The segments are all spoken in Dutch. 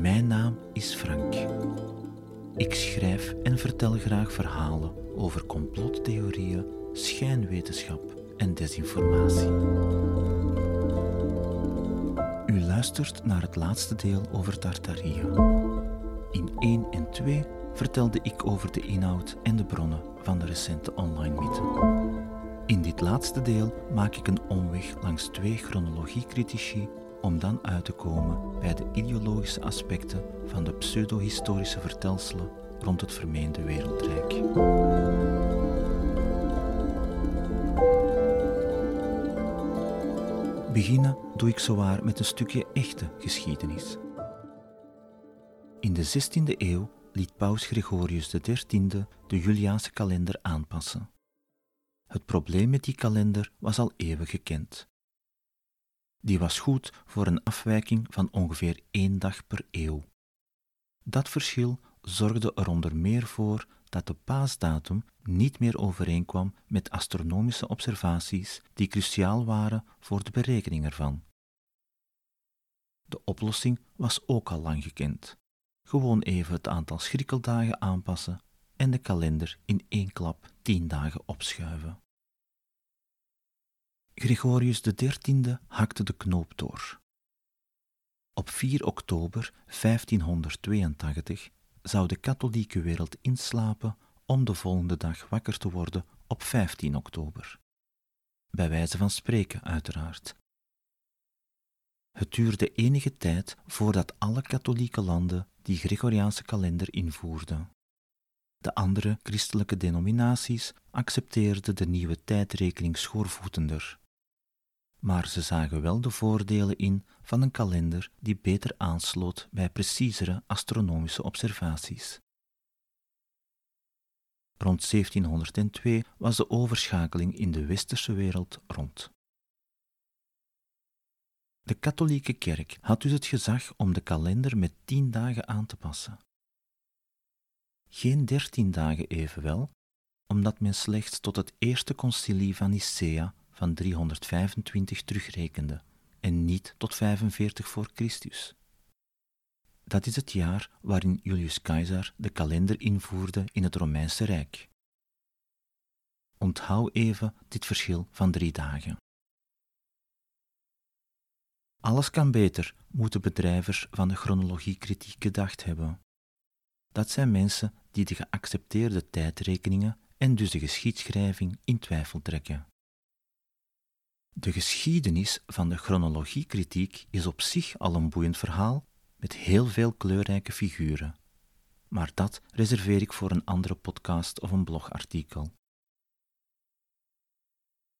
Mijn naam is Frank. Ik schrijf en vertel graag verhalen over complottheorieën, schijnwetenschap en desinformatie. U luistert naar het laatste deel over Tartaria. In 1 en 2 vertelde ik over de inhoud en de bronnen van de recente online mythe. In dit laatste deel maak ik een omweg langs twee chronologiecritici om dan uit te komen bij de ideologische aspecten van de pseudo-historische vertelselen rond het vermeende wereldrijk. Beginnen doe ik zowaar met een stukje echte geschiedenis. In de 16e eeuw liet paus Gregorius XIII de Juliaanse kalender aanpassen. Het probleem met die kalender was al eeuwen gekend. Die was goed voor een afwijking van ongeveer één dag per eeuw. Dat verschil zorgde er onder meer voor dat de paasdatum niet meer overeenkwam met astronomische observaties die cruciaal waren voor de berekening ervan. De oplossing was ook al lang gekend. Gewoon even het aantal schrikkeldagen aanpassen en de kalender in één klap tien dagen opschuiven. Gregorius XIII hakte de knoop door. Op 4 oktober 1582 zou de katholieke wereld inslapen om de volgende dag wakker te worden op 15 oktober. Bij wijze van spreken, uiteraard. Het duurde enige tijd voordat alle katholieke landen die Gregoriaanse kalender invoerden. De andere christelijke denominaties accepteerden de nieuwe tijdrekening schoorvoetender. Maar ze zagen wel de voordelen in van een kalender die beter aansloot bij preciezere astronomische observaties. Rond 1702 was de overschakeling in de westerse wereld rond. De katholieke kerk had dus het gezag om de kalender met tien dagen aan te passen. Geen dertien dagen evenwel, omdat men slechts tot het eerste concilie van Nicea van 325 terugrekende en niet tot 45 voor Christus. Dat is het jaar waarin Julius Caesar de kalender invoerde in het Romeinse Rijk. Onthoud even dit verschil van drie dagen. Alles kan beter, moeten bedrijvers van de chronologiekritiek gedacht hebben. Dat zijn mensen die de geaccepteerde tijdrekeningen en dus de geschiedschrijving in twijfel trekken. De geschiedenis van de chronologiekritiek is op zich al een boeiend verhaal met heel veel kleurrijke figuren. Maar dat reserveer ik voor een andere podcast of een blogartikel.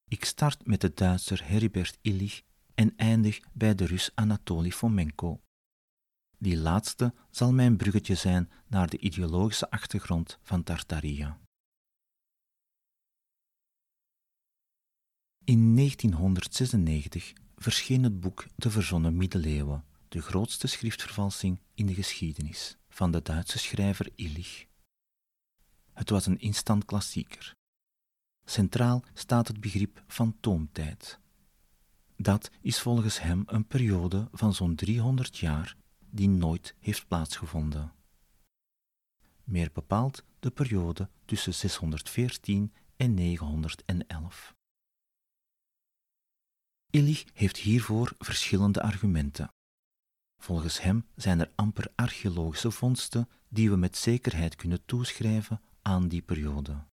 Ik start met de Duitser Heribert Illich en eindig bij de Rus Anatoly Fomenko. Die laatste zal mijn bruggetje zijn naar de ideologische achtergrond van Tartaria. In 1996 verscheen het boek De Verzonnen Middeleeuwen, de grootste schriftvervalsing in de geschiedenis, van de Duitse schrijver Illich. Het was een instant klassieker. Centraal staat het begrip fantoomtijd. Dat is volgens hem een periode van zo'n 300 jaar die nooit heeft plaatsgevonden. Meer bepaald de periode tussen 614 en 911. Illich heeft hiervoor verschillende argumenten. Volgens hem zijn er amper archeologische vondsten die we met zekerheid kunnen toeschrijven aan die periode.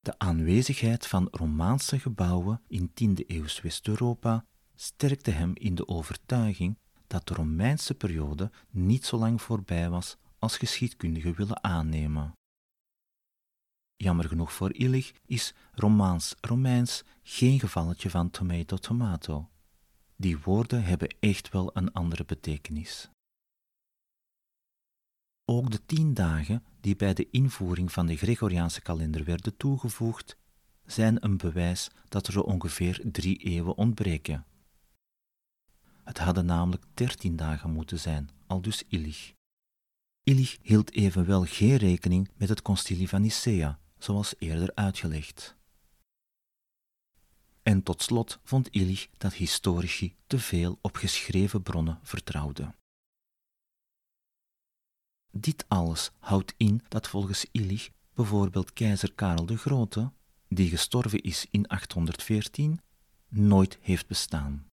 De aanwezigheid van Romaanse gebouwen in 10e eeuws West-Europa sterkte hem in de overtuiging dat de Romeinse periode niet zo lang voorbij was als geschiedkundigen willen aannemen. Jammer genoeg voor Illich is Romaans-Romeins geen gevalletje van tomato-tomato. Die woorden hebben echt wel een andere betekenis. Ook de tien dagen die bij de invoering van de Gregoriaanse kalender werden toegevoegd, zijn een bewijs dat er ongeveer drie eeuwen ontbreken. Het hadden namelijk dertien dagen moeten zijn, aldus Illich. Illich hield evenwel geen rekening met het concilie van Nicea, zoals eerder uitgelegd. En tot slot vond Illich dat historici te veel op geschreven bronnen vertrouwden. Dit alles houdt in dat volgens Illich bijvoorbeeld keizer Karel de Grote, die gestorven is in 814, nooit heeft bestaan.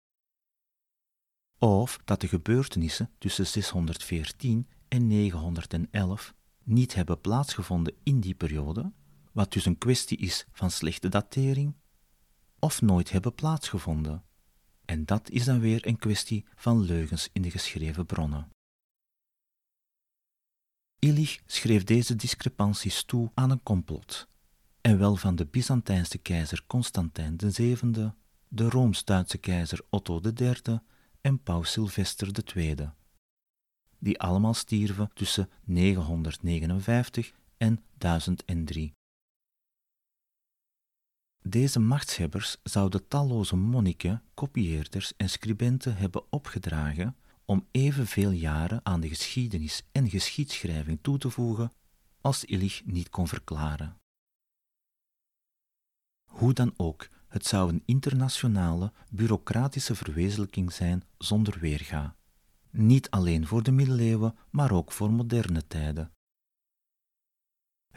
Of dat de gebeurtenissen tussen 614 en 911 niet hebben plaatsgevonden in die periode, wat dus een kwestie is van slechte datering, of nooit hebben plaatsgevonden. En dat is dan weer een kwestie van leugens in de geschreven bronnen. Illich schreef deze discrepanties toe aan een complot, en wel van de Byzantijnse keizer Constantijn VII, de Rooms-Duitse keizer Otto III en paus Sylvester II, die allemaal stierven tussen 959 en 1003. Deze machtshebbers zouden talloze monniken, kopieerders en scribenten hebben opgedragen om evenveel jaren aan de geschiedenis en geschiedschrijving toe te voegen als Illich niet kon verklaren. Hoe dan ook, het zou een internationale, bureaucratische verwezenlijking zijn zonder weerga. Niet alleen voor de middeleeuwen, maar ook voor moderne tijden.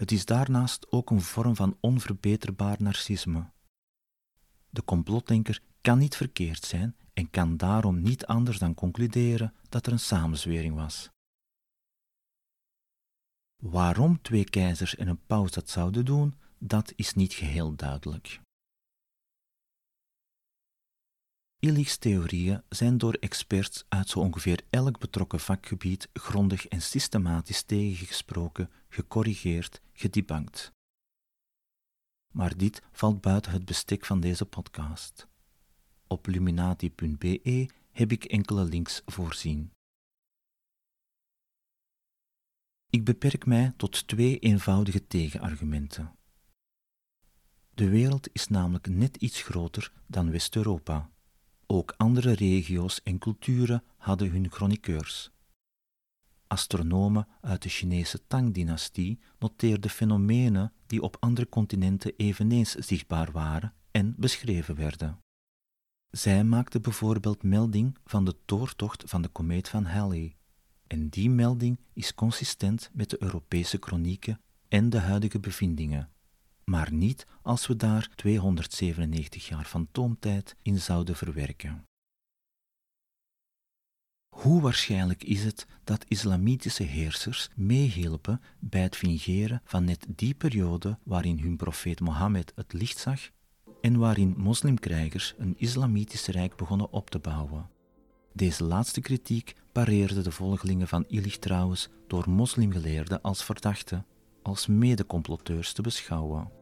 Het is daarnaast ook een vorm van onverbeterbaar narcisme. De complotdenker kan niet verkeerd zijn en kan daarom niet anders dan concluderen dat er een samenzwering was. Waarom twee keizers en een paus dat zouden doen, dat is niet geheel duidelijk. Illich's theorieën zijn door experts uit zo ongeveer elk betrokken vakgebied grondig en systematisch tegengesproken, gecorrigeerd, gedebankt. Maar dit valt buiten het bestek van deze podcast. Op luminati.be heb ik enkele links voorzien. Ik beperk mij tot twee eenvoudige tegenargumenten. De wereld is namelijk net iets groter dan West-Europa. Ook andere regio's en culturen hadden hun chroniqueurs. Astronomen uit de Chinese Tang-dynastie noteerden fenomenen die op andere continenten eveneens zichtbaar waren en beschreven werden. Zij maakten bijvoorbeeld melding van de doortocht van de komeet van Halley, en die melding is consistent met de Europese kronieken en de huidige bevindingen maar niet als we daar 297 jaar fantoomtijd in zouden verwerken. Hoe waarschijnlijk is het dat islamitische heersers meehielpen bij het fingeren van net die periode waarin hun profeet Mohammed het licht zag en waarin moslimkrijgers een islamitisch rijk begonnen op te bouwen? Deze laatste kritiek pareerde de volgelingen van Illich trouwens door moslimgeleerden als verdachten, als medecomploteurs te beschouwen.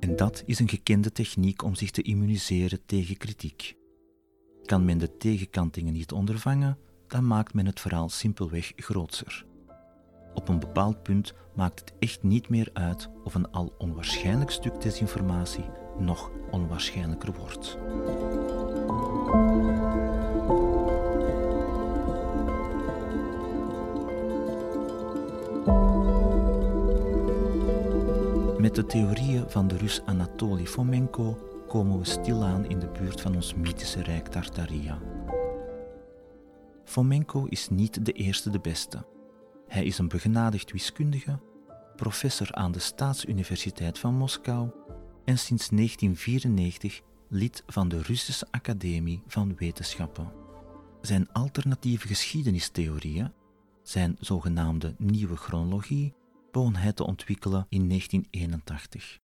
En dat is een gekende techniek om zich te immuniseren tegen kritiek. Kan men de tegenkantingen niet ondervangen, dan maakt men het verhaal simpelweg grootser. Op een bepaald punt maakt het echt niet meer uit of een al onwaarschijnlijk stuk desinformatie nog onwaarschijnlijker wordt. Met de theorieën van de Rus Anatoly Fomenko komen we stilaan in de buurt van ons mythische rijk Tartaria. Fomenko is niet de eerste de beste. Hij is een begenadigd wiskundige, professor aan de Staatsuniversiteit van Moskou en sinds 1994 lid van de Russische Academie van Wetenschappen. Zijn alternatieve geschiedenistheorieën, zijn zogenaamde nieuwe chronologie, hij te ontwikkelen in 1981.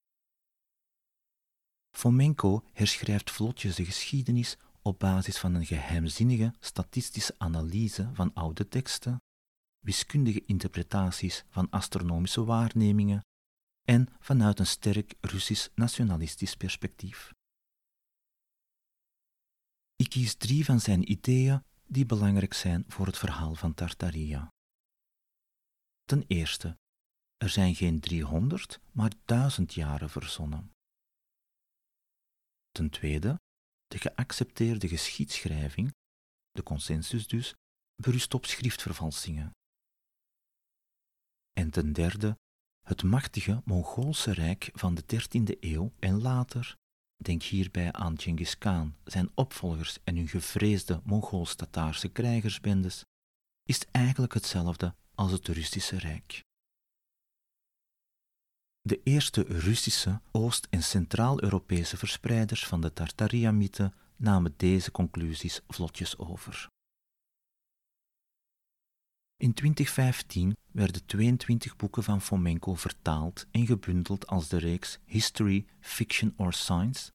Fomenko herschrijft vlotjes de geschiedenis op basis van een geheimzinnige statistische analyse van oude teksten, wiskundige interpretaties van astronomische waarnemingen en vanuit een sterk Russisch nationalistisch perspectief. Ik kies drie van zijn ideeën die belangrijk zijn voor het verhaal van Tartaria. Ten eerste er zijn geen 300, maar duizend jaren verzonnen. Ten tweede, de geaccepteerde geschiedschrijving, de consensus dus, berust op schriftvervalsingen. En ten derde, het machtige Mongoolse rijk van de 13e eeuw en later denk hierbij aan Genghis Khan, zijn opvolgers en hun gevreesde Mongool-Tataarse krijgersbendes, is eigenlijk hetzelfde als het Russische Rijk. De eerste Russische, Oost- en Centraal-Europese verspreiders van de Tartaria-mythe namen deze conclusies vlotjes over. In 2015 werden 22 boeken van Fomenko vertaald en gebundeld als de reeks History, Fiction or Science.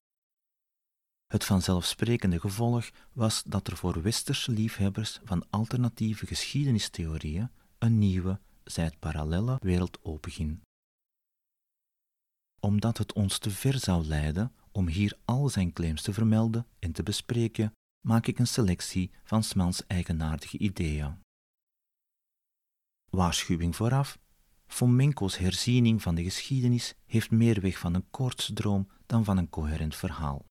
Het vanzelfsprekende gevolg was dat er voor westerse liefhebbers van alternatieve geschiedenistheorieën een nieuwe, zij het parallelle wereld openging. Omdat het ons te ver zou leiden om hier al zijn claims te vermelden en te bespreken, maak ik een selectie van Smans eigenaardige ideeën. Waarschuwing vooraf. Fomenko's herziening van de geschiedenis heeft meer weg van een koortsdroom dan van een coherent verhaal.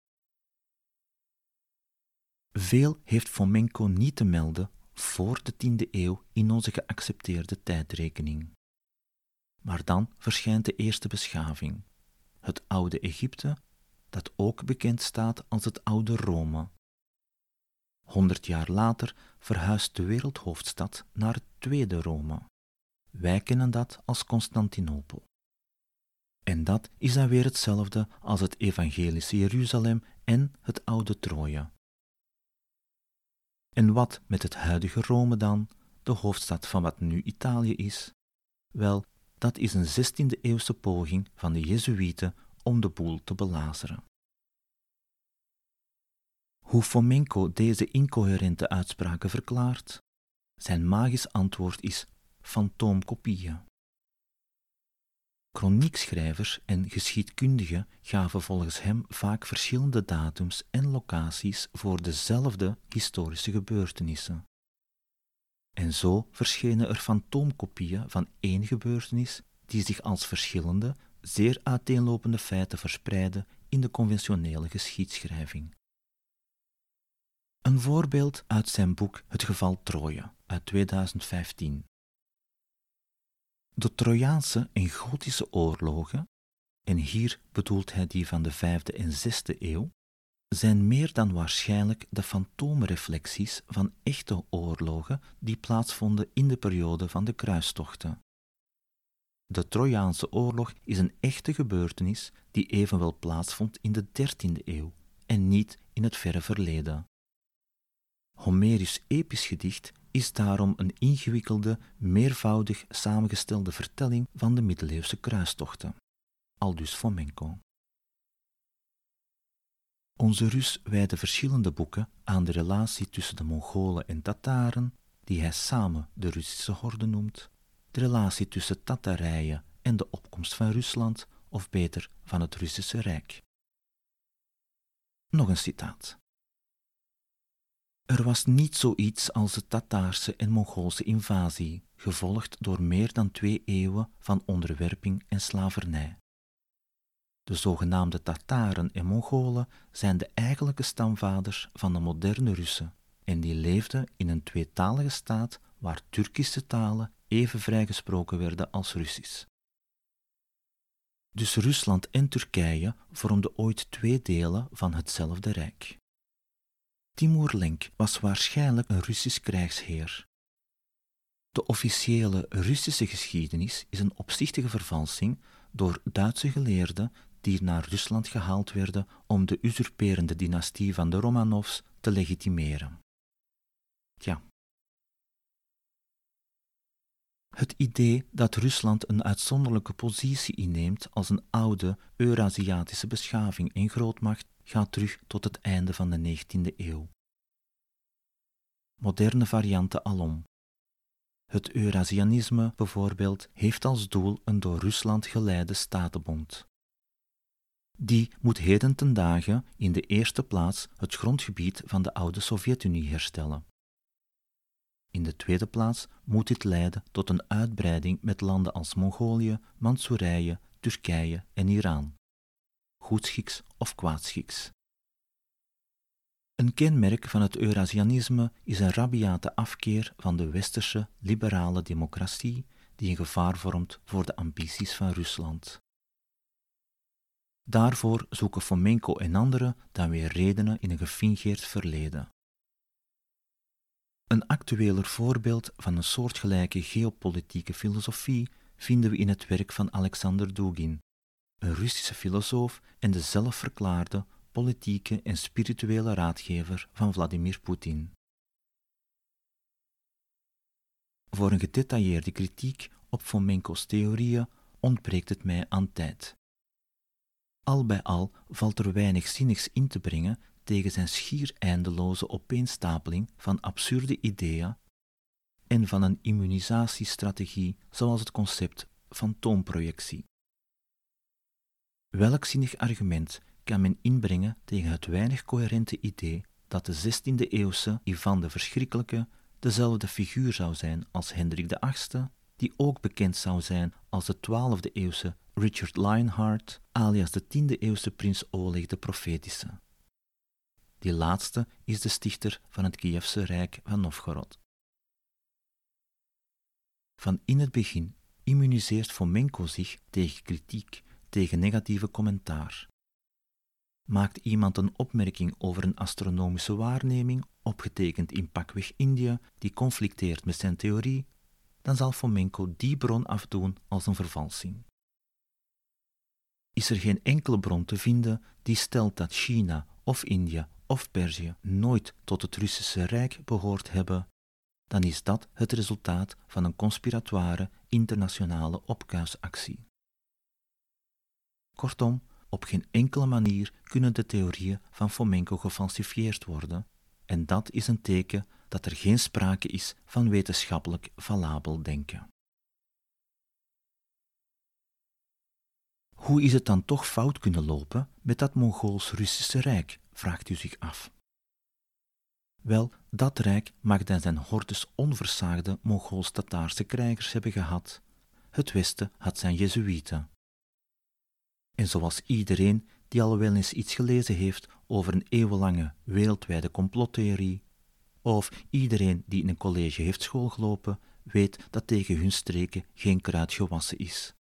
Veel heeft Fomenko niet te melden voor de 10e eeuw in onze geaccepteerde tijdrekening. Maar dan verschijnt de eerste beschaving, het oude Egypte, dat ook bekend staat als het oude Rome. Honderd jaar later verhuist de wereldhoofdstad naar het tweede Rome. Wij kennen dat als Constantinopel. En dat is dan weer hetzelfde als het evangelische Jeruzalem en het oude Troje. En wat met het huidige Rome dan, de hoofdstad van wat nu Italië is? Wel, dat is een 16e eeuwse poging van de Jezuïeten om de boel te belazeren. Hoe Fomenko deze incoherente uitspraken verklaart? Zijn magisch antwoord is fantoomkopieën. Chroniekschrijvers en geschiedkundigen gaven volgens hem vaak verschillende datums en locaties voor dezelfde historische gebeurtenissen. En zo verschenen er fantoomkopieën van één gebeurtenis die zich als verschillende, zeer uiteenlopende feiten verspreidden in de conventionele geschiedschrijving. Een voorbeeld uit zijn boek Het geval Troje uit 2015. De Trojaanse en Gotische oorlogen, en hier bedoelt hij die van de vijfde en zesde eeuw, zijn meer dan waarschijnlijk de fantoomreflecties van echte oorlogen die plaatsvonden in de periode van de kruistochten. De Trojaanse oorlog is een echte gebeurtenis die evenwel plaatsvond in de dertiende eeuw en niet in het verre verleden. Homerisch episch gedicht is daarom een ingewikkelde, meervoudig samengestelde vertelling van de middeleeuwse kruistochten. Aldus Fomenko. Onze Rus wijde verschillende boeken aan de relatie tussen de Mongolen en Tataren, die hij samen de Russische horde noemt, de relatie tussen Tatarije en de opkomst van Rusland, of beter van het Russische Rijk. Nog een citaat. Er was niet zoiets als de Tataarse en Mongoolse invasie, gevolgd door meer dan twee eeuwen van onderwerping en slavernij. De zogenaamde Tataren en Mongolen zijn de eigenlijke stamvaders van de moderne Russen, en die leefden in een tweetalige staat waar Turkische talen even vrijgesproken werden als Russisch. Dus Rusland en Turkije vormden ooit twee delen van hetzelfde rijk. Timur Lenk was waarschijnlijk een Russisch krijgsheer. De officiële Russische geschiedenis is een opzichtige vervalsing door Duitse geleerden die naar Rusland gehaald werden om de usurperende dynastie van de Romanovs te legitimeren. Tja. Het idee dat Rusland een uitzonderlijke positie inneemt als een oude Eurasiatische beschaving en grootmacht gaat terug tot het einde van de 19e eeuw. Moderne varianten alom. Het Eurasianisme bijvoorbeeld heeft als doel een door Rusland geleide statenbond. Die moet heden ten dagen in de eerste plaats het grondgebied van de oude Sovjet-Unie herstellen. In de tweede plaats moet dit leiden tot een uitbreiding met landen als Mongolië, Mansoerije, Turkije en Iran goedschiks of kwaadschiks. Een kenmerk van het Eurasianisme is een rabiate afkeer van de westerse liberale democratie die een gevaar vormt voor de ambities van Rusland. Daarvoor zoeken Fomenko en anderen dan weer redenen in een gefingeerd verleden. Een actueler voorbeeld van een soortgelijke geopolitieke filosofie vinden we in het werk van Alexander Dugin, een Russische filosoof en de zelfverklaarde politieke en spirituele raadgever van Vladimir Poetin. Voor een gedetailleerde kritiek op Fomenko's theorieën ontbreekt het mij aan tijd. Al bij al valt er weinig zinnigs in te brengen tegen zijn schier eindeloze opeenstapeling van absurde ideeën en van een immunisatiestrategie zoals het concept fantoomprojectie. Welk zinnig argument kan men inbrengen tegen het weinig coherente idee dat de 16e-eeuwse Ivan de Verschrikkelijke dezelfde figuur zou zijn als Hendrik VIII, die ook bekend zou zijn als de 12e-eeuwse Richard Lionheart, alias de 10e-eeuwse prins Oleg de Profetische. Die laatste is de stichter van het Kievse Rijk van Novgorod. Van in het begin immuniseert Fomenko zich tegen kritiek, tegen negatieve commentaar. Maakt iemand een opmerking over een astronomische waarneming, opgetekend in pakweg India, die conflicteert met zijn theorie, dan zal Fomenko die bron afdoen als een vervalsing. Is er geen enkele bron te vinden die stelt dat China of India of Perzië nooit tot het Russische Rijk behoord hebben, dan is dat het resultaat van een conspiratoire internationale opkuisactie. Kortom, op geen enkele manier kunnen de theorieën van Fomenko gefalsifieerd worden, en dat is een teken dat er geen sprake is van wetenschappelijk valabel denken. Hoe is het dan toch fout kunnen lopen met dat Mongools-Russische Rijk, vraagt u zich af. Wel, dat rijk mag dan zijn hordes onversaagde Mongools-Tataarse krijgers hebben gehad. Het Westen had zijn Jezuïeten. En zoals iedereen die al wel eens iets gelezen heeft over een eeuwenlange wereldwijde complottheorie, of iedereen die in een college heeft schoolgelopen, weet dat tegen hun streken geen kruid gewassen is.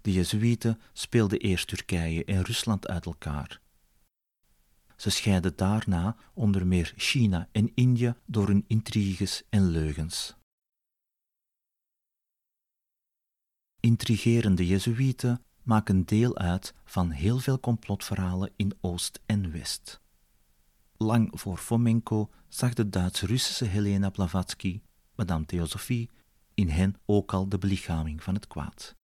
De Jezuïeten speelden eerst Turkije en Rusland uit elkaar. Ze scheiden daarna onder meer China en India door hun intriges en leugens. Intrigerende Jezuïeten maken deel uit van heel veel complotverhalen in Oost en West. Lang voor Fomenko zag de Duits-Russische Helena Blavatsky, Madame Theosophie, in hen ook al de belichaming van het kwaad.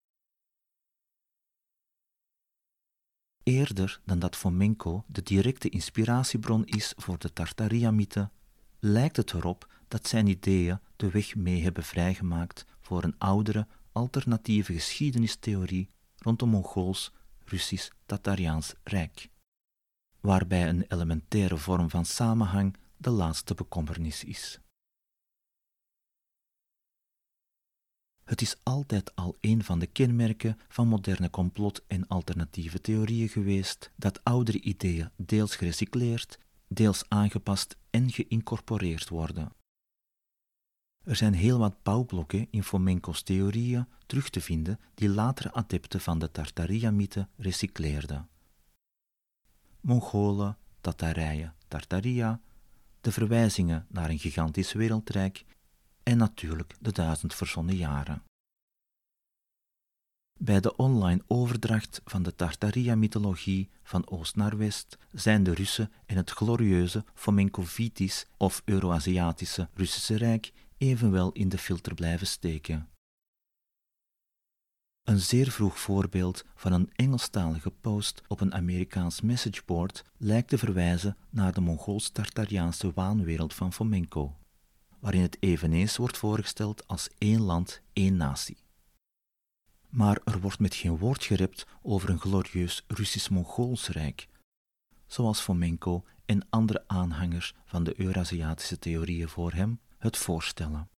Eerder dan dat Fomenko de directe inspiratiebron is voor de Tartaria-mythe, lijkt het erop dat zijn ideeën de weg mee hebben vrijgemaakt voor een oudere, alternatieve geschiedenistheorie rond een Mongools-Russisch-Tatariaans Rijk, waarbij een elementaire vorm van samenhang de laatste bekommernis is. Het is altijd al een van de kenmerken van moderne complot- en alternatieve theorieën geweest dat oudere ideeën deels gerecycleerd, deels aangepast en geïncorporeerd worden. Er zijn heel wat bouwblokken in Fomenko's theorieën terug te vinden die latere adepten van de Tartaria-mythe recycleerden. Mongolen, Tatarijen, Tartaria, de verwijzingen naar een gigantisch wereldrijk en natuurlijk de duizend verzonnen jaren. Bij de online overdracht van de Tartaria-mythologie van oost naar west zijn de Russen en het glorieuze Fomenkovitisch of Euroasiatische Russische Rijk evenwel in de filter blijven steken. Een zeer vroeg voorbeeld van een Engelstalige post op een Amerikaans messageboard lijkt te verwijzen naar de Mongools-Tartariaanse waanwereld van Fomenko waarin het eveneens wordt voorgesteld als één land, één natie. Maar er wordt met geen woord gerept over een glorieus Russisch-Mongools rijk, zoals Fomenko en andere aanhangers van de Eurasiatische theorieën voor hem het voorstellen.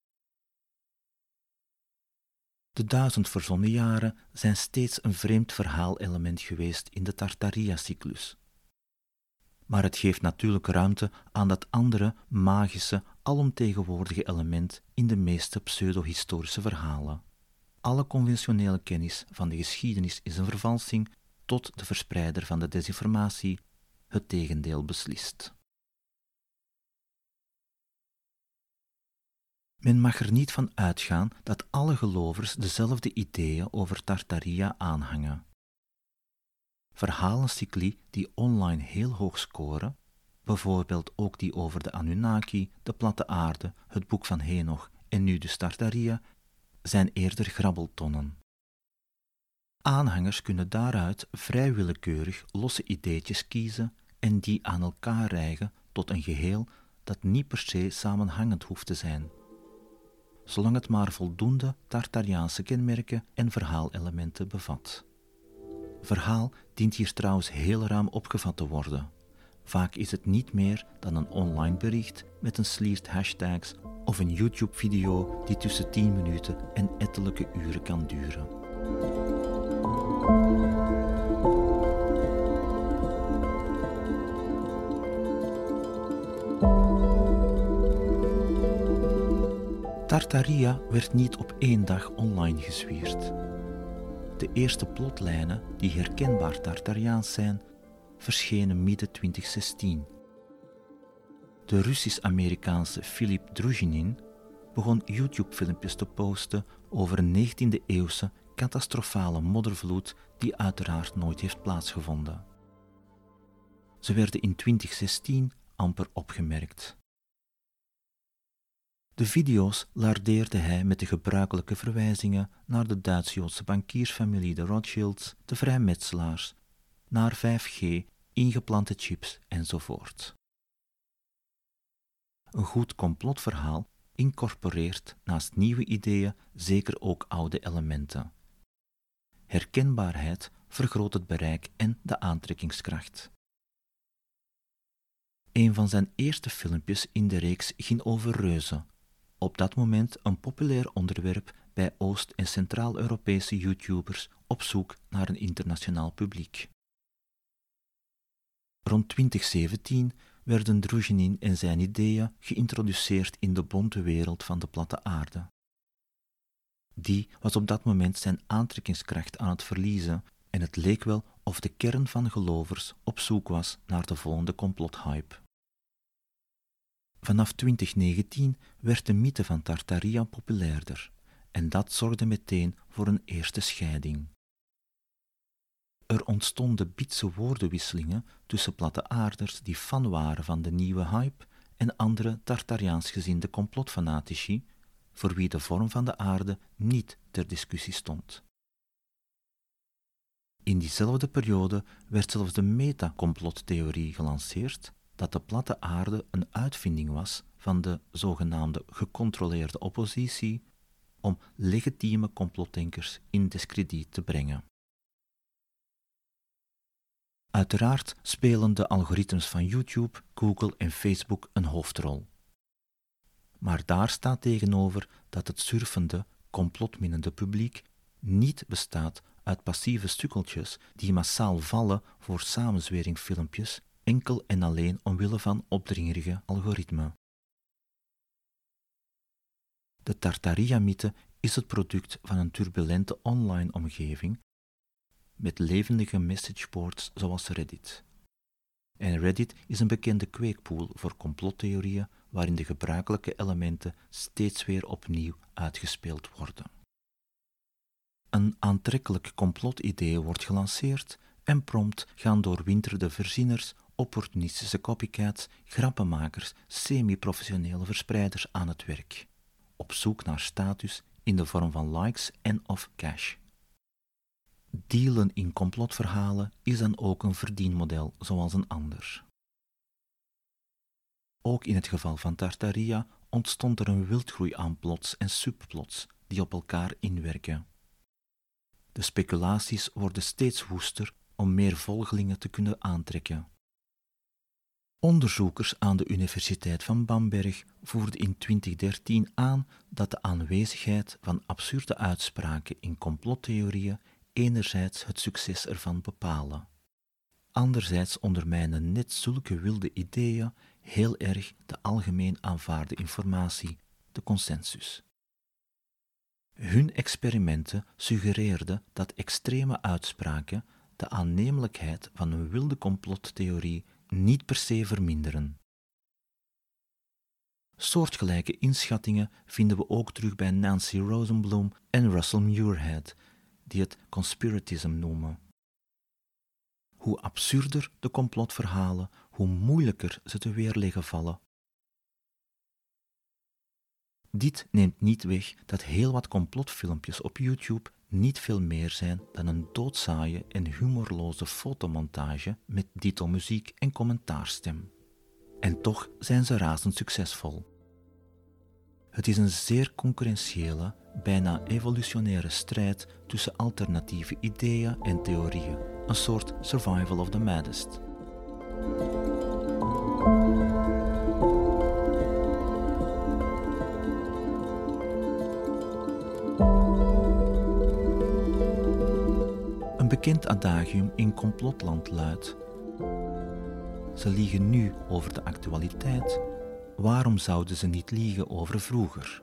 De duizend verzonnen jaren zijn steeds een vreemd verhaalelement geweest in de Tartaria-cyclus. Maar het geeft natuurlijk ruimte aan dat andere, magische, alomtegenwoordige element in de meeste pseudo-historische verhalen. alle conventionele kennis van de geschiedenis is een vervalsing, tot de verspreider van de desinformatie het tegendeel beslist. Men mag er niet van uitgaan dat alle gelovers dezelfde ideeën over Tartaria aanhangen. Verhalencycli die online heel hoog scoren, bijvoorbeeld ook die over de Anunnaki, de platte aarde, het boek van Henoch en nu de Tartaria, zijn eerder grabbeltonnen. Aanhangers kunnen daaruit vrij willekeurig losse ideetjes kiezen en die aan elkaar rijgen tot een geheel dat niet per se samenhangend hoeft te zijn zolang het maar voldoende Tartariaanse kenmerken en verhaalelementen bevat. Verhaal dient hier trouwens heel ruim opgevat te worden. Vaak is het niet meer dan een online bericht met een sliert hashtags of een YouTube-video die tussen 10 minuten en ettelijke uren kan duren. Tartaria werd niet op één dag online gezwierd. De eerste plotlijnen, die herkenbaar Tartariaans zijn, verschenen midden 2016. De Russisch-Amerikaanse Filip Druzhinin begon YouTube-filmpjes te posten over een 19e-eeuwse catastrofale moddervloed die uiteraard nooit heeft plaatsgevonden. Ze werden in 2016 amper opgemerkt. De video's lardeerde hij met de gebruikelijke verwijzingen naar de Duits-Joodse bankiersfamilie de Rothschilds, de vrijmetselaars, naar 5G, ingeplante chips enzovoort. Een goed complotverhaal incorporeert naast nieuwe ideeën zeker ook oude elementen. Herkenbaarheid vergroot het bereik en de aantrekkingskracht. Een van zijn eerste filmpjes in de reeks ging over reuzen, op dat moment een populair onderwerp bij Oost- en Centraal-Europese YouTubers op zoek naar een internationaal publiek. Rond 2017 werden Druzhinin en zijn ideeën geïntroduceerd in de bonte wereld van de platte aarde. Die was op dat moment zijn aantrekkingskracht aan het verliezen en het leek wel of de kern van gelovers op zoek was naar de volgende complothype. Vanaf 2019 werd de mythe van Tartaria populairder en dat zorgde meteen voor een eerste scheiding. Er ontstonden bitse woordenwisselingen tussen platte aarders die fan waren van de nieuwe hype en andere Tartariaans gezinde complotfanatici, voor wie de vorm van de aarde niet ter discussie stond. In diezelfde periode werd zelfs de meta-complottheorie gelanceerd, dat de platte aarde een uitvinding was van de zogenaamde gecontroleerde oppositie om legitieme complotdenkers in discrediet te brengen. Uiteraard spelen de algoritmes van YouTube, Google en Facebook een hoofdrol. Maar daar staat tegenover dat het surfende, complotminnende publiek niet bestaat uit passieve stukkeltjes die massaal vallen voor samenzweringfilmpjes enkel en alleen omwille van opdringerige algoritmen. De Tartaria-mythe is het product van een turbulente online omgeving met levendige messageboards zoals Reddit. En Reddit is een bekende kweekpoel voor complottheorieën waarin de gebruikelijke elementen steeds weer opnieuw uitgespeeld worden. Een aantrekkelijk complotidee wordt gelanceerd en prompt gaan doorwinterde verzinners opportunistische copycats, grappenmakers, semi-professionele verspreiders aan het werk, op zoek naar status in de vorm van likes en of cash. Dealen in complotverhalen is dan ook een verdienmodel zoals een ander. Ook in het geval van Tartaria ontstond er een wildgroei aan plots en subplots die op elkaar inwerken. De speculaties worden steeds woester om meer volgelingen te kunnen aantrekken. Onderzoekers aan de Universiteit van Bamberg voerden in 2013 aan dat de aanwezigheid van absurde uitspraken in complottheorieën enerzijds het succes ervan bepalen. Anderzijds ondermijnen net zulke wilde ideeën heel erg de algemeen aanvaarde informatie, de consensus. Hun experimenten suggereerden dat extreme uitspraken de aannemelijkheid van een wilde complottheorie niet per se verminderen. Soortgelijke inschattingen vinden we ook terug bij Nancy Rosenblum en Russell Muirhead, die het conspiratism noemen. Hoe absurder de complotverhalen, hoe moeilijker ze te weerleggen vallen. Dit neemt niet weg dat heel wat complotfilmpjes op YouTube niet veel meer zijn dan een doodzaaie en humorloze fotomontage met dito muziek en commentaarstem. En toch zijn ze razend succesvol. Het is een zeer concurrentiële, bijna evolutionaire strijd tussen alternatieve ideeën en theorieën, een soort survival of the maddest. Een bekend adagium in complotland luidt: Ze liegen nu over de actualiteit, waarom zouden ze niet liegen over vroeger?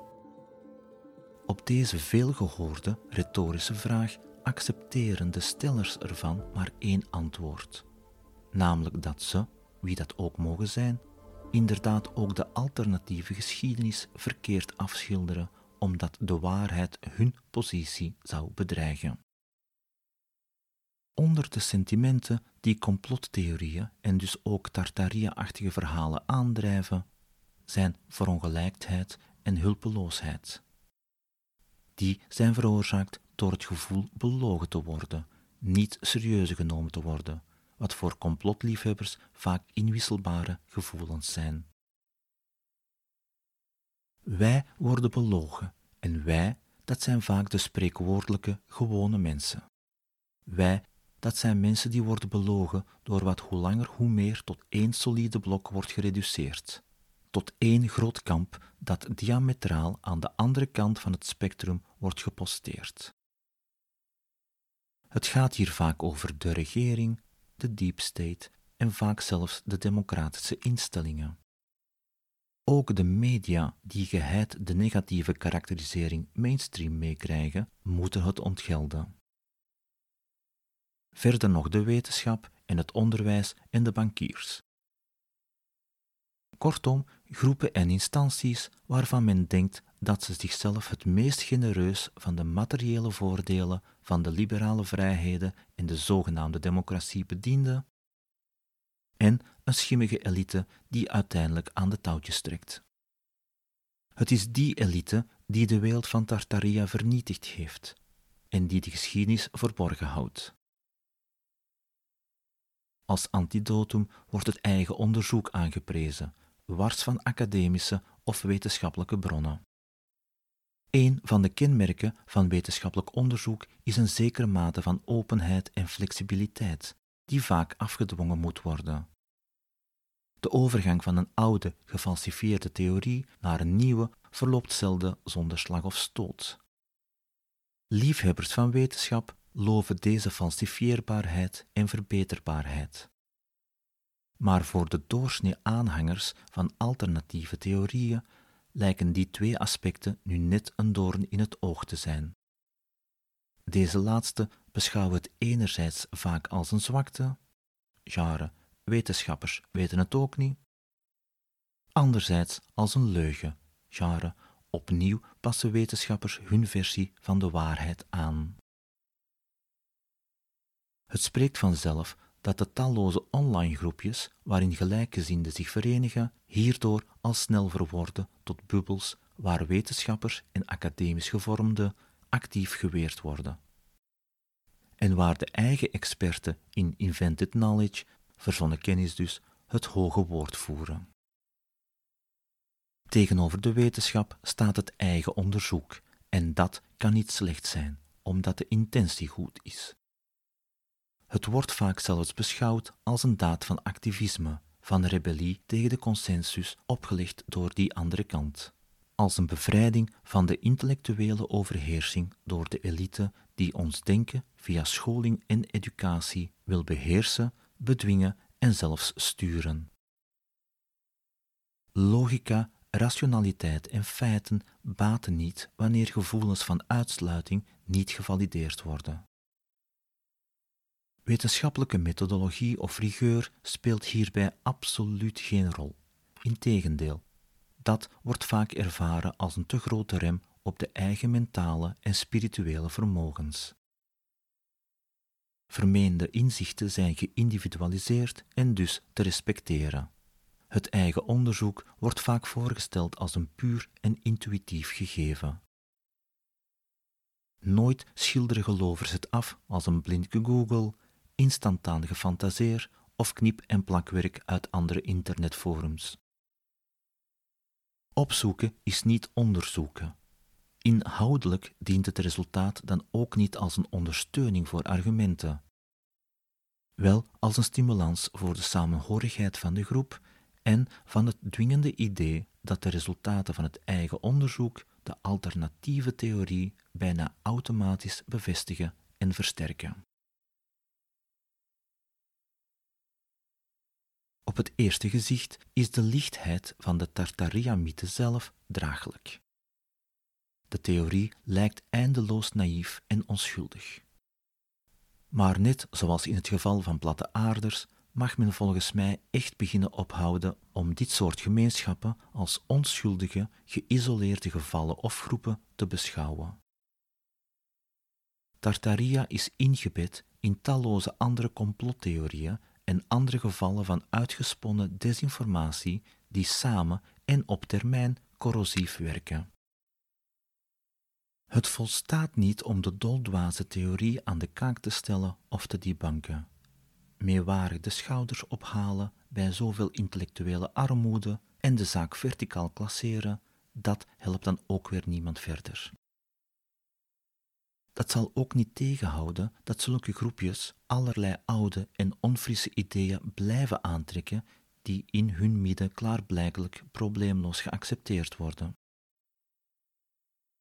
Op deze veelgehoorde retorische vraag accepteren de stellers ervan maar één antwoord, namelijk dat ze, wie dat ook mogen zijn, inderdaad ook de alternatieve geschiedenis verkeerd afschilderen omdat de waarheid hun positie zou bedreigen. Onder de sentimenten die complottheorieën en dus ook Tartaria-achtige verhalen aandrijven, zijn verongelijkheid en hulpeloosheid. Die zijn veroorzaakt door het gevoel belogen te worden, niet serieus genomen te worden, wat voor complotliefhebbers vaak inwisselbare gevoelens zijn. Wij worden belogen en wij, dat zijn vaak de spreekwoordelijke gewone mensen. Wij dat zijn mensen die worden belogen door wat hoe langer hoe meer tot één solide blok wordt gereduceerd. Tot één groot kamp dat diametraal aan de andere kant van het spectrum wordt geposteerd. Het gaat hier vaak over de regering, de deep state en vaak zelfs de democratische instellingen. Ook de media die geheid de negatieve karakterisering mainstream meekrijgen, moeten het ontgelden verder nog de wetenschap en het onderwijs en de bankiers. Kortom, groepen en instanties waarvan men denkt dat ze zichzelf het meest genereus van de materiële voordelen van de liberale vrijheden en de zogenaamde democratie bedienden, en een schimmige elite die uiteindelijk aan de touwtjes trekt. Het is die elite die de wereld van Tartaria vernietigd heeft en die de geschiedenis verborgen houdt. Als antidotum wordt het eigen onderzoek aangeprezen, wars van academische of wetenschappelijke bronnen. Een van de kenmerken van wetenschappelijk onderzoek is een zekere mate van openheid en flexibiliteit, die vaak afgedwongen moet worden. De overgang van een oude, gefalsifieerde theorie naar een nieuwe verloopt zelden zonder slag of stoot. Liefhebbers van wetenschap loven deze falsifieerbaarheid en verbeterbaarheid. Maar voor de doorsnee aanhangers van alternatieve theorieën lijken die twee aspecten nu net een doorn in het oog te zijn. Deze laatste beschouwen het enerzijds vaak als een zwakte, genre wetenschappers weten het ook niet, anderzijds als een leugen, genre opnieuw passen wetenschappers hun versie van de waarheid aan. Het spreekt vanzelf dat de talloze online groepjes waarin gelijkgezinden zich verenigen, hierdoor al snel verworden tot bubbels waar wetenschappers en academisch gevormden actief geweerd worden. En waar de eigen experten in invented knowledge, verzonnen kennis dus, het hoge woord voeren. Tegenover de wetenschap staat het eigen onderzoek, en dat kan niet slecht zijn, omdat de intentie goed is. Het wordt vaak zelfs beschouwd als een daad van activisme, van rebellie tegen de consensus opgelegd door die andere kant, als een bevrijding van de intellectuele overheersing door de elite die ons denken via scholing en educatie wil beheersen, bedwingen en zelfs sturen. Logica rationaliteit en feiten baten niet wanneer gevoelens van uitsluiting niet gevalideerd worden. Wetenschappelijke methodologie of rigueur speelt hierbij absoluut geen rol. Integendeel, dat wordt vaak ervaren als een te grote rem op de eigen mentale en spirituele vermogens. Vermeende inzichten zijn geïndividualiseerd en dus te respecteren. Het eigen onderzoek wordt vaak voorgesteld als een puur en intuïtief gegeven. Nooit schilderen gelovers het af als een blind Google, instantaan gefantaseer of knip- en plakwerk uit andere internetforums. Opzoeken is niet onderzoeken. Inhoudelijk dient het resultaat dan ook niet als een ondersteuning voor argumenten, wel als een stimulans voor de samenhorigheid van de groep en van het dwingende idee dat de resultaten van het eigen onderzoek de alternatieve theorie bijna automatisch bevestigen en versterken. Op het eerste gezicht is de lichtheid van de Tartaria-mythe zelf draaglijk. De theorie lijkt eindeloos naïef en onschuldig. Maar net zoals in het geval van platte aarders, mag men volgens mij echt beginnen ophouden om dit soort gemeenschappen als onschuldige, geïsoleerde gevallen of groepen te beschouwen. Tartaria is ingebed in talloze andere complottheorieën en andere gevallen van uitgesponnen desinformatie die samen en op termijn corrosief werken. Het volstaat niet om de doldwaze theorie aan de kaak te stellen of te debunken. Meewarig de schouders ophalen bij zoveel intellectuele armoede en de zaak verticaal klasseren, dat helpt dan ook weer niemand verder. Dat zal ook niet tegenhouden dat zulke groepjes allerlei oude en onfrisse ideeën blijven aantrekken die in hun midden klaarblijkelijk probleemloos geaccepteerd worden.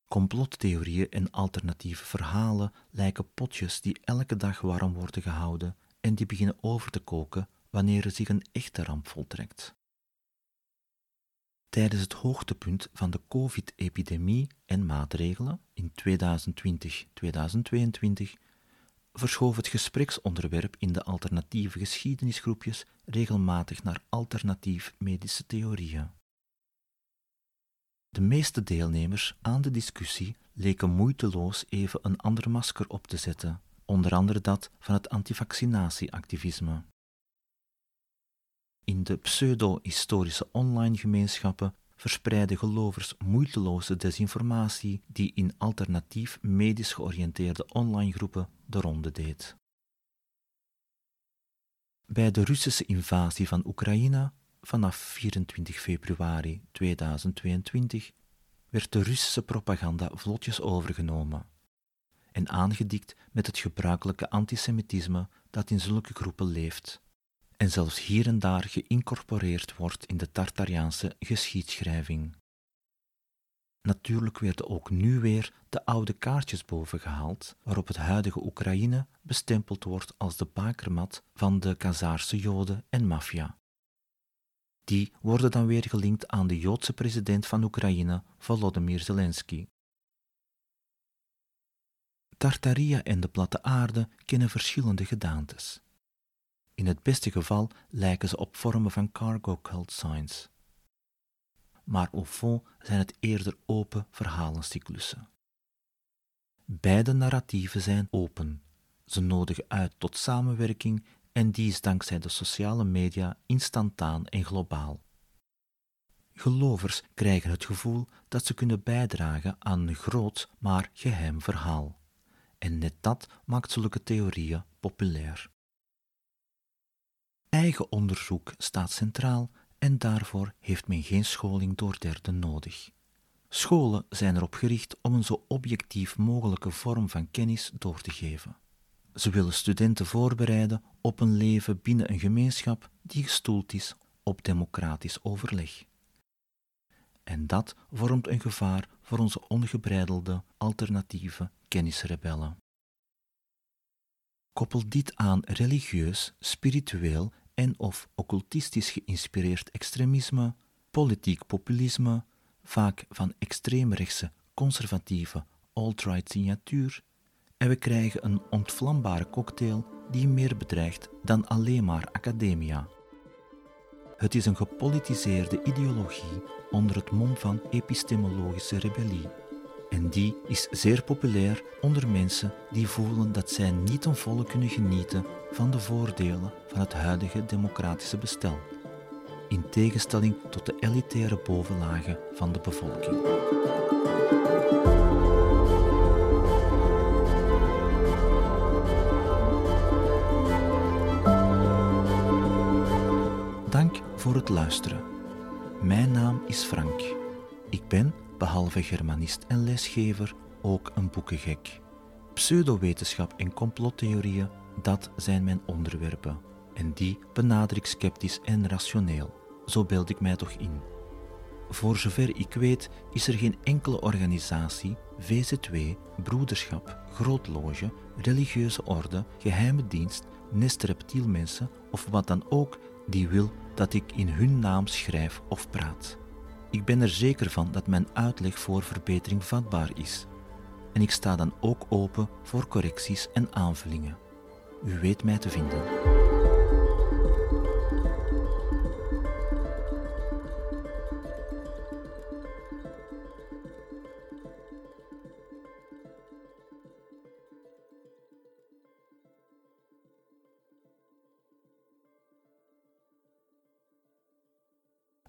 Complottheorieën en alternatieve verhalen lijken potjes die elke dag warm worden gehouden en die beginnen over te koken wanneer er zich een echte ramp voltrekt. Tijdens het hoogtepunt van de COVID-epidemie en maatregelen in 2020-2022 verschoof het gespreksonderwerp in de alternatieve geschiedenisgroepjes regelmatig naar alternatief medische theorieën. De meeste deelnemers aan de discussie leken moeiteloos even een ander masker op te zetten, onder andere dat van het antivaccinatieactivisme. In de pseudo-historische online gemeenschappen verspreiden gelovers moeiteloze desinformatie die in alternatief medisch georiënteerde online groepen de ronde deed. Bij de Russische invasie van Oekraïne vanaf 24 februari 2022 werd de Russische propaganda vlotjes overgenomen en aangedikt met het gebruikelijke antisemitisme dat in zulke groepen leeft en zelfs hier en daar geïncorporeerd wordt in de Tartariaanse geschiedschrijving. Natuurlijk werden ook nu weer de oude kaartjes bovengehaald, waarop het huidige Oekraïne bestempeld wordt als de bakermat van de Kazaarse Joden en maffia. Die worden dan weer gelinkt aan de Joodse president van Oekraïne, Volodymyr Zelensky. Tartaria en de platte aarde kennen verschillende gedaantes. In het beste geval lijken ze op vormen van cargo cult signs. Maar au fond zijn het eerder open verhalencyclussen. Beide narratieven zijn open. Ze nodigen uit tot samenwerking en die is dankzij de sociale media instantaan en globaal. Gelovers krijgen het gevoel dat ze kunnen bijdragen aan een groot maar geheim verhaal. En net dat maakt zulke theorieën populair. Eigen onderzoek staat centraal en daarvoor heeft men geen scholing door derden nodig. Scholen zijn erop gericht om een zo objectief mogelijke vorm van kennis door te geven. Ze willen studenten voorbereiden op een leven binnen een gemeenschap die gestoeld is op democratisch overleg. En dat vormt een gevaar voor onze ongebreidelde alternatieve kennisrebellen. Koppel dit aan religieus, spiritueel en of occultistisch geïnspireerd extremisme, politiek populisme, vaak van extreemrechtse, conservatieve, alt-right signatuur, en we krijgen een ontvlambare cocktail die meer bedreigt dan alleen maar academia. Het is een gepolitiseerde ideologie onder het mom van epistemologische rebellie. En die is zeer populair onder mensen die voelen dat zij niet ten volle kunnen genieten van de voordelen van het huidige democratische bestel, in tegenstelling tot de elitaire bovenlagen van de bevolking. Dank voor het luisteren. Mijn naam is Frank. Ik ben, behalve germanist en lesgever, ook een boekengek. Pseudowetenschap en complottheorieën, dat zijn mijn onderwerpen. En die benader ik sceptisch en rationeel. Zo beeld ik mij toch in. Voor zover ik weet is er geen enkele organisatie, VZW, broederschap, grootloge, religieuze orde, geheime dienst, nest reptielmensen of wat dan ook die wil dat ik in hun naam schrijf of praat. Ik ben er zeker van dat mijn uitleg voor verbetering vatbaar is. En ik sta dan ook open voor correcties en aanvullingen. U weet mij te vinden.